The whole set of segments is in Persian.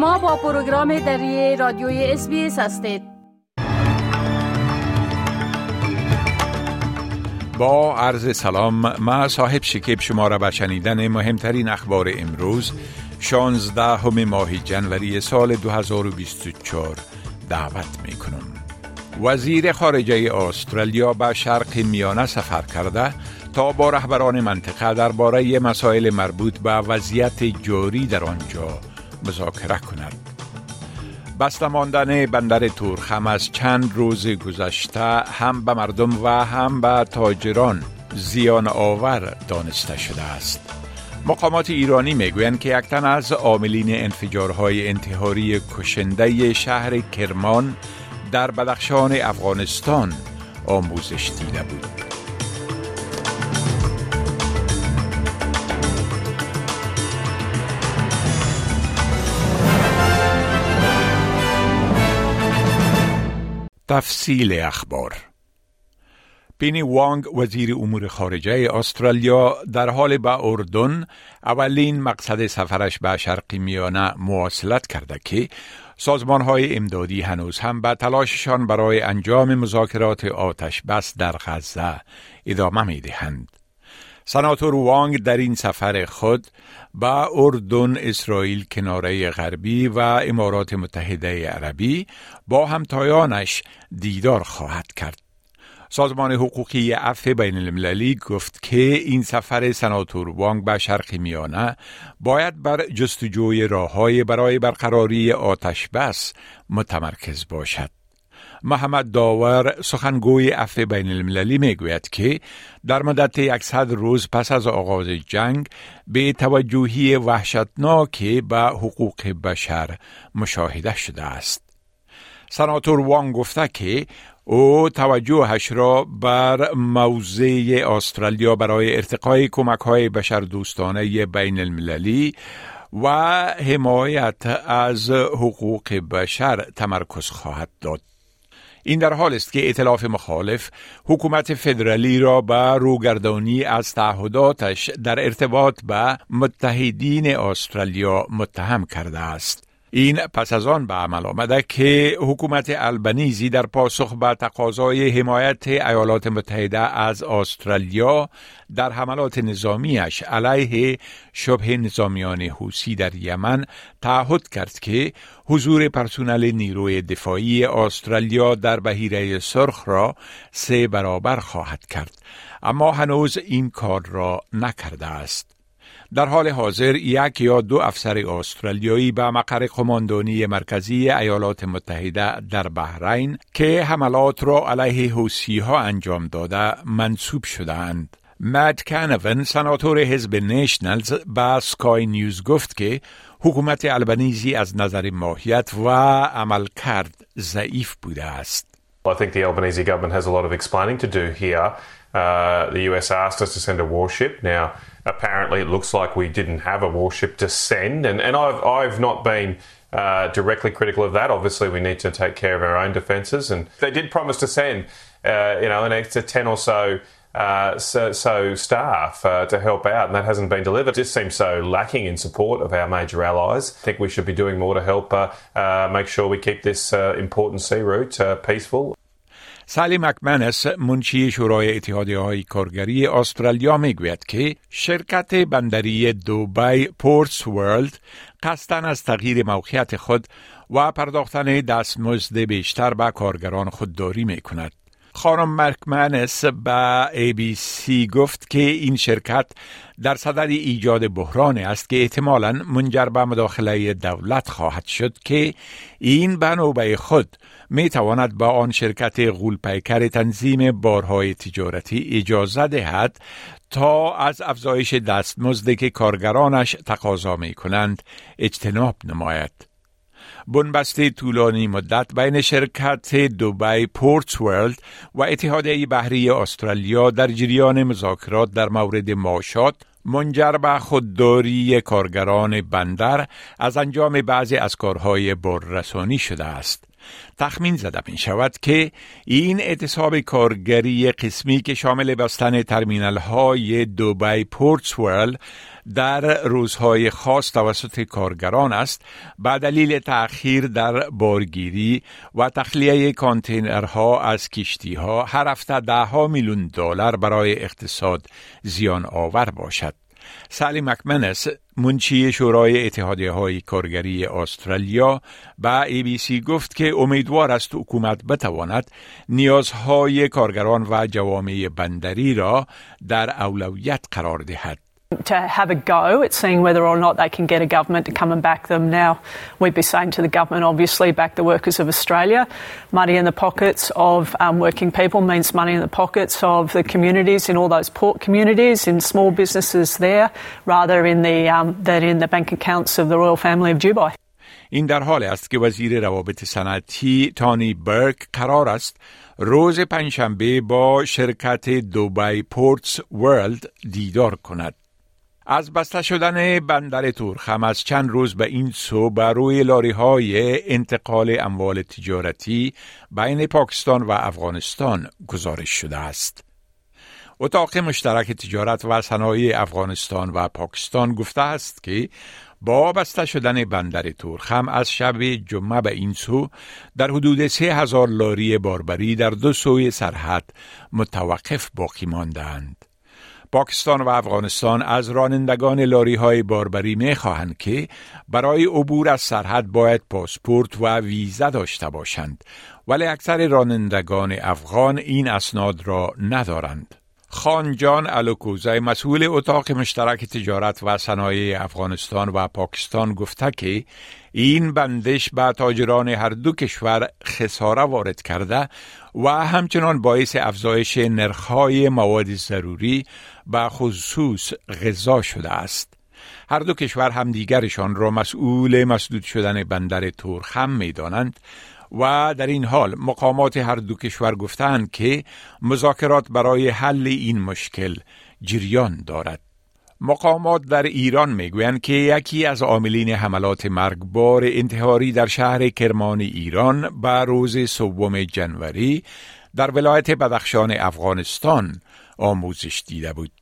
شما با پروگرام دری رادیوی اس هستید با عرض سلام ما صاحب شکیب شما را به شنیدن مهمترین اخبار امروز 16 همه ماه جنوری سال 2024 دعوت می کنم. وزیر خارجه استرالیا به شرق میانه سفر کرده تا با رهبران منطقه درباره مسائل مربوط به وضعیت جاری در آنجا مذاکره کند. بسته ماندن بندر تورخم از چند روز گذشته هم به مردم و هم به تاجران زیان آور دانسته شده است. مقامات ایرانی می‌گویند که یک تن از عاملین انفجارهای انتحاری کشنده شهر کرمان در بدخشان افغانستان آموزش دیده بود. تفصیل اخبار پینی وانگ وزیر امور خارجه استرالیا در حال به اردن اولین مقصد سفرش به شرق میانه مواصلت کرده که سازمان های امدادی هنوز هم به تلاششان برای انجام مذاکرات آتش بس در غزه ادامه می دهند. سناتور وانگ در این سفر خود با اردن، اسرائیل، کناره غربی و امارات متحده عربی با همتایانش دیدار خواهد کرد. سازمان حقوقی عفو بین المللی گفت که این سفر سناتور وانگ به شرق میانه باید بر جستجوی راه برای برقراری آتش بس متمرکز باشد. محمد داور سخنگوی عفو بین المللی می گوید که در مدت یکصد روز پس از آغاز جنگ به توجهی وحشتناکی به حقوق بشر مشاهده شده است. سناتور وان گفته که او توجهش را بر موضع استرالیا برای ارتقای کمک های بشر دوستانه بین المللی و حمایت از حقوق بشر تمرکز خواهد داد. این در حال است که اطلاف مخالف حکومت فدرالی را به روگردانی از تعهداتش در ارتباط به متحدین استرالیا متهم کرده است. این پس از آن به عمل آمده که حکومت البنیزی در پاسخ به تقاضای حمایت ایالات متحده از استرالیا در حملات نظامیش علیه شبه نظامیان حوسی در یمن تعهد کرد که حضور پرسونل نیروی دفاعی استرالیا در بهیره سرخ را سه برابر خواهد کرد. اما هنوز این کار را نکرده است. در حال حاضر یک یا دو افسر استرالیایی به مقر قماندانی مرکزی ایالات متحده در بحرین که حملات را علیه حوسی ها انجام داده منصوب شدند. مد کانون سناتور حزب نیشنلز به سکای نیوز گفت که حکومت البنیزی از نظر ماهیت و عمل کرد ضعیف بوده است. I think the Albanese government has a lot of explaining to do here. Uh, the US asked us to send a warship. Now, apparently, it looks like we didn't have a warship to send, and, and I've, I've not been uh, directly critical of that. Obviously, we need to take care of our own defences, and they did promise to send, uh, you know, an extra 10 or so. Uh, so, so, staff uh, to help out, and that hasn't been delivered. It just seems so lacking in support of our major allies. I think we should be doing more to help uh, make sure we keep this important sea route peaceful. سالی مکمنس منشی شورای اتحادیه های کارگری استرالیا می‌گوید که شرکت بندری دوبای پورتس ورلد قصدن از تغییر موقعیت خود و پرداختن دستمزد بیشتر به کارگران خودداری می کند. خانم مکمنس به ABC گفت که این شرکت در صدد ایجاد بحران است که احتمالا منجر به مداخله دولت خواهد شد که این به خود می تواند با آن شرکت غولپیکر تنظیم بارهای تجارتی اجازه دهد تا از افزایش دستمزدی که کارگرانش تقاضا می کنند اجتناب نماید. بنبست طولانی مدت بین شرکت دوبای پورت ورلد و اتحادیه بحری استرالیا در جریان مذاکرات در مورد معاشات منجر به خودداری کارگران بندر از انجام بعضی از کارهای بررسانی شده است. تخمین زده می شود که این اعتصاب کارگری قسمی که شامل بستن ترمینال های دوبای پورتس ورلد در روزهای خاص توسط کارگران است به دلیل تأخیر در بارگیری و تخلیه کانتینرها از کشتی ها هر هفته ده ها میلیون دلار برای اقتصاد زیان آور باشد. سالی مکمنس منچی شورای اتحادیه های کارگری استرالیا به ای بی سی گفت که امیدوار است حکومت بتواند نیازهای کارگران و جوامع بندری را در اولویت قرار دهد. to have a go at seeing whether or not they can get a government to come and back them. Now, we'd be saying to the government, obviously, back the workers of Australia. Money in the pockets of um, working people means money in the pockets of the communities in all those port communities, in small businesses there, rather in the, um, than in the bank accounts of the royal family of Dubai. این در حال است که وزیر روابط صنعتی تانی برک قرار است روز پنجشنبه با شرکت دوبای پورتس ورلد دیدار کند. از بسته شدن بندر تورخم از چند روز به این سو بر روی لاری های انتقال اموال تجارتی بین پاکستان و افغانستان گزارش شده است. اتاق مشترک تجارت و صنایع افغانستان و پاکستان گفته است که با بسته شدن بندر تورخم از شب جمعه به این سو در حدود سه هزار لاری باربری در دو سوی سرحد متوقف باقی ماندند. پاکستان و افغانستان از رانندگان لاری های باربری می خواهند که برای عبور از سرحد باید پاسپورت و ویزا داشته باشند ولی اکثر رانندگان افغان این اسناد را ندارند. خانجان الوکوزای مسئول اتاق مشترک تجارت و صنایع افغانستان و پاکستان گفته که این بندش به تاجران هر دو کشور خساره وارد کرده و همچنان باعث افزایش نرخهای مواد ضروری به خصوص غذا شده است. هر دو کشور همدیگرشان را مسئول مسدود شدن بندر تورخم می دانند و در این حال مقامات هر دو کشور گفتند که مذاکرات برای حل این مشکل جریان دارد. مقامات در ایران می‌گویند که یکی از عاملین حملات مرگبار انتحاری در شهر کرمان ایران به روز سوم جنوری در ولایت بدخشان افغانستان آموزش دیده بود.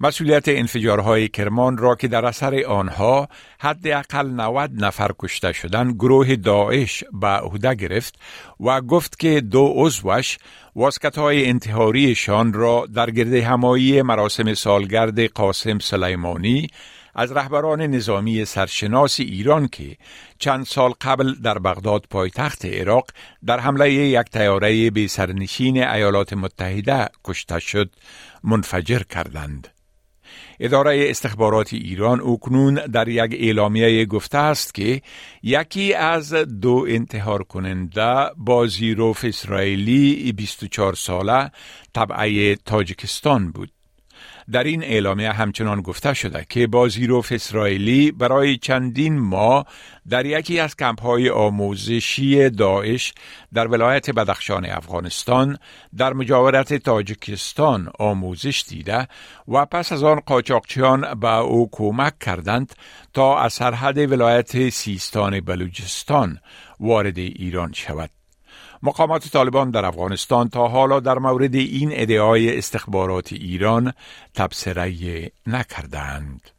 مسئولیت انفجارهای کرمان را که در اثر آنها حداقل 90 نفر کشته شدن گروه داعش به عهده گرفت و گفت که دو عضوش واسکت های انتحاریشان را در گرد همایی مراسم سالگرد قاسم سلیمانی از رهبران نظامی سرشناس ایران که چند سال قبل در بغداد پایتخت عراق در حمله یک تیاره به سرنشین ایالات متحده کشته شد منفجر کردند. اداره استخبارات ایران اکنون در یک اعلامیه گفته است که یکی از دو انتحار کننده با زیروف اسرائیلی 24 ساله طبعه تاجکستان بود. در این اعلامیه همچنان گفته شده که بازیروف اسرائیلی برای چندین ماه در یکی از کمپ های آموزشی داعش در ولایت بدخشان افغانستان در مجاورت تاجکستان آموزش دیده و پس از آن قاچاقچیان به او کمک کردند تا از سرحد ولایت سیستان بلوچستان وارد ایران شود. مقامات طالبان در افغانستان تا حالا در مورد این ادعای استخبارات ایران تبصره نکردند.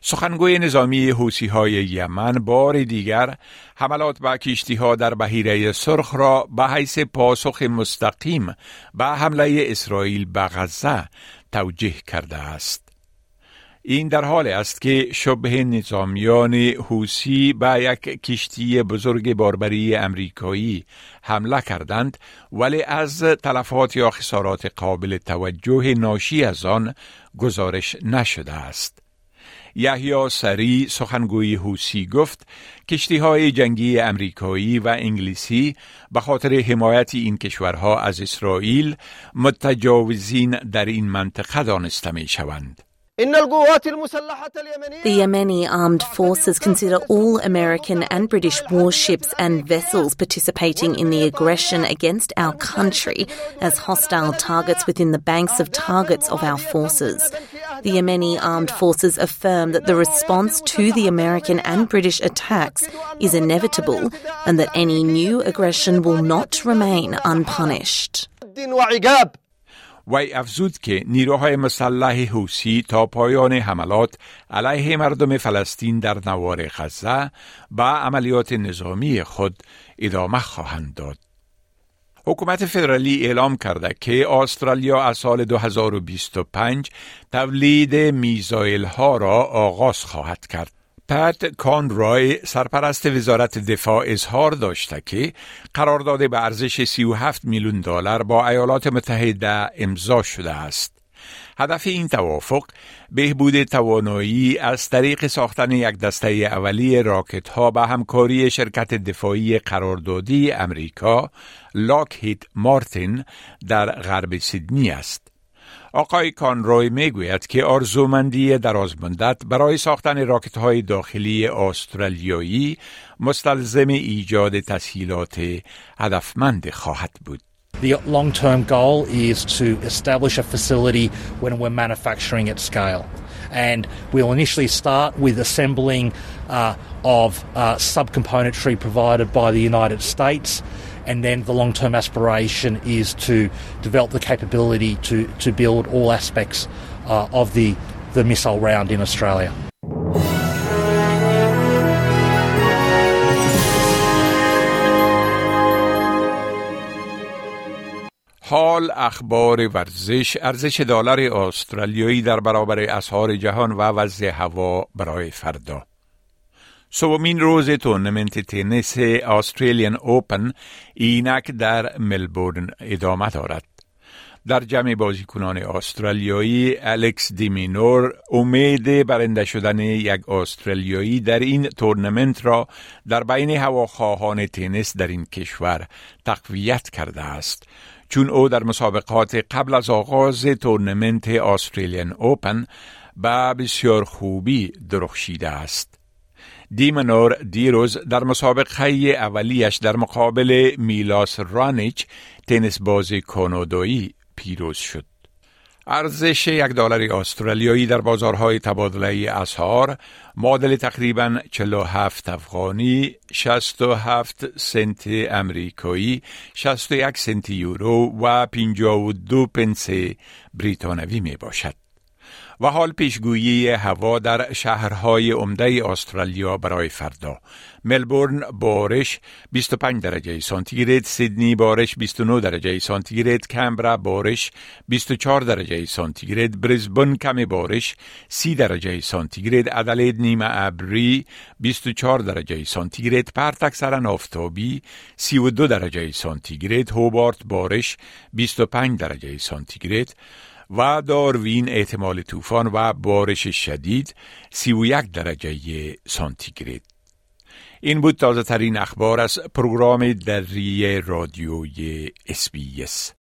سخنگوی نظامی حوسی های یمن بار دیگر حملات به کشتی ها در بحیره سرخ را به حیث پاسخ مستقیم به حمله اسرائیل به غزه توجه کرده است. این در حال است که شبه نظامیان حوسی به یک کشتی بزرگ باربری امریکایی حمله کردند ولی از تلفات یا خسارات قابل توجه ناشی از آن گزارش نشده است. یحیی سری سخنگوی حوسی گفت کشتی های جنگی امریکایی و انگلیسی به خاطر حمایت این کشورها از اسرائیل متجاوزین در این منطقه دانسته می شوند. The Yemeni armed forces consider all American and British warships and vessels participating in the aggression against our country as hostile targets within the banks of targets of our forces. The Yemeni armed forces affirm that the response to the American and British attacks is inevitable and that any new aggression will not remain unpunished. وی افزود که نیروهای مسلح حوسی تا پایان حملات علیه مردم فلسطین در نوار غزه با عملیات نظامی خود ادامه خواهند داد. حکومت فدرالی اعلام کرده که استرالیا از سال 2025 تولید میزایل ها را آغاز خواهد کرد. پت کانرای سرپرست وزارت دفاع اظهار داشته که قرارداد به ارزش 37 میلیون دلار با ایالات متحده امضا شده است. هدف این توافق بهبود توانایی از طریق ساختن یک دسته اولی راکت ها به همکاری شرکت دفاعی قراردادی امریکا لاکهید مارتین در غرب سیدنی است. آقای کانروی می‌گوید که آرزومندی درازمندت برای ساختن راکت های داخلی استرالیایی مستلزم ایجاد تسهیلات هدفمند خواهد بود. The long term goal is to establish a facility when we're manufacturing at scale. And we'll initially start with assembling uh, of uh, subcomponentry provided by the United States and then the long term aspiration is to develop the capability to, to build all aspects uh, of the, the missile round in Australia. حال اخبار ورزش. ارزش دلار استرالیایی در برابر اسعار جهان و وضع هوا برای فردا. سومین روز تورنمنت تنیس استرالیان اوپن اینک در ملبورن ادامه دارد. در جمع بازیکنان استرالیایی الکس دیمینور امید برنده شدن یک استرالیایی در این تورنمنت را در بین هواخواهان تنیس در این کشور تقویت کرده است. چون او در مسابقات قبل از آغاز تورنمنت استرالیان اوپن به بسیار خوبی درخشیده است دیمنور دیروز در مسابقه اولیش در مقابل میلاس رانیچ تنیس بازی کانادایی پیروز شد. ارزش یک دلار استرالیایی در بازارهای تبادله اسعار معادل تقریبا 47 افغانی 67 سنت امریکایی 61 سنت یورو و 52 پنس بریتانوی می باشد. و حال پیشگویی هوا در شهرهای عمده استرالیا برای فردا. ملبورن بارش 25 درجه سانتیگراد سیدنی بارش 29 درجه سانتیگراد کمبرا بارش 24 درجه سانتیگراد برزبن کم بارش 30 درجه سانتیگراد ادلید نیمه ابری 24 درجه سانتیگراد پرت اکثرا آفتابی 32 درجه سانتیگراد هوبارت بارش 25 درجه سانتیگراد و داروین احتمال طوفان و بارش شدید 31 درجه سانتیگراد. این بود تازه ترین اخبار از پروگرام دری رادیوی SBS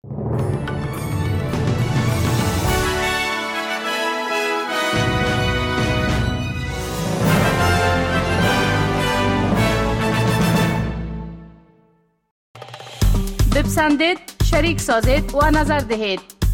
بپسندید شریک سازید و نظر دهید.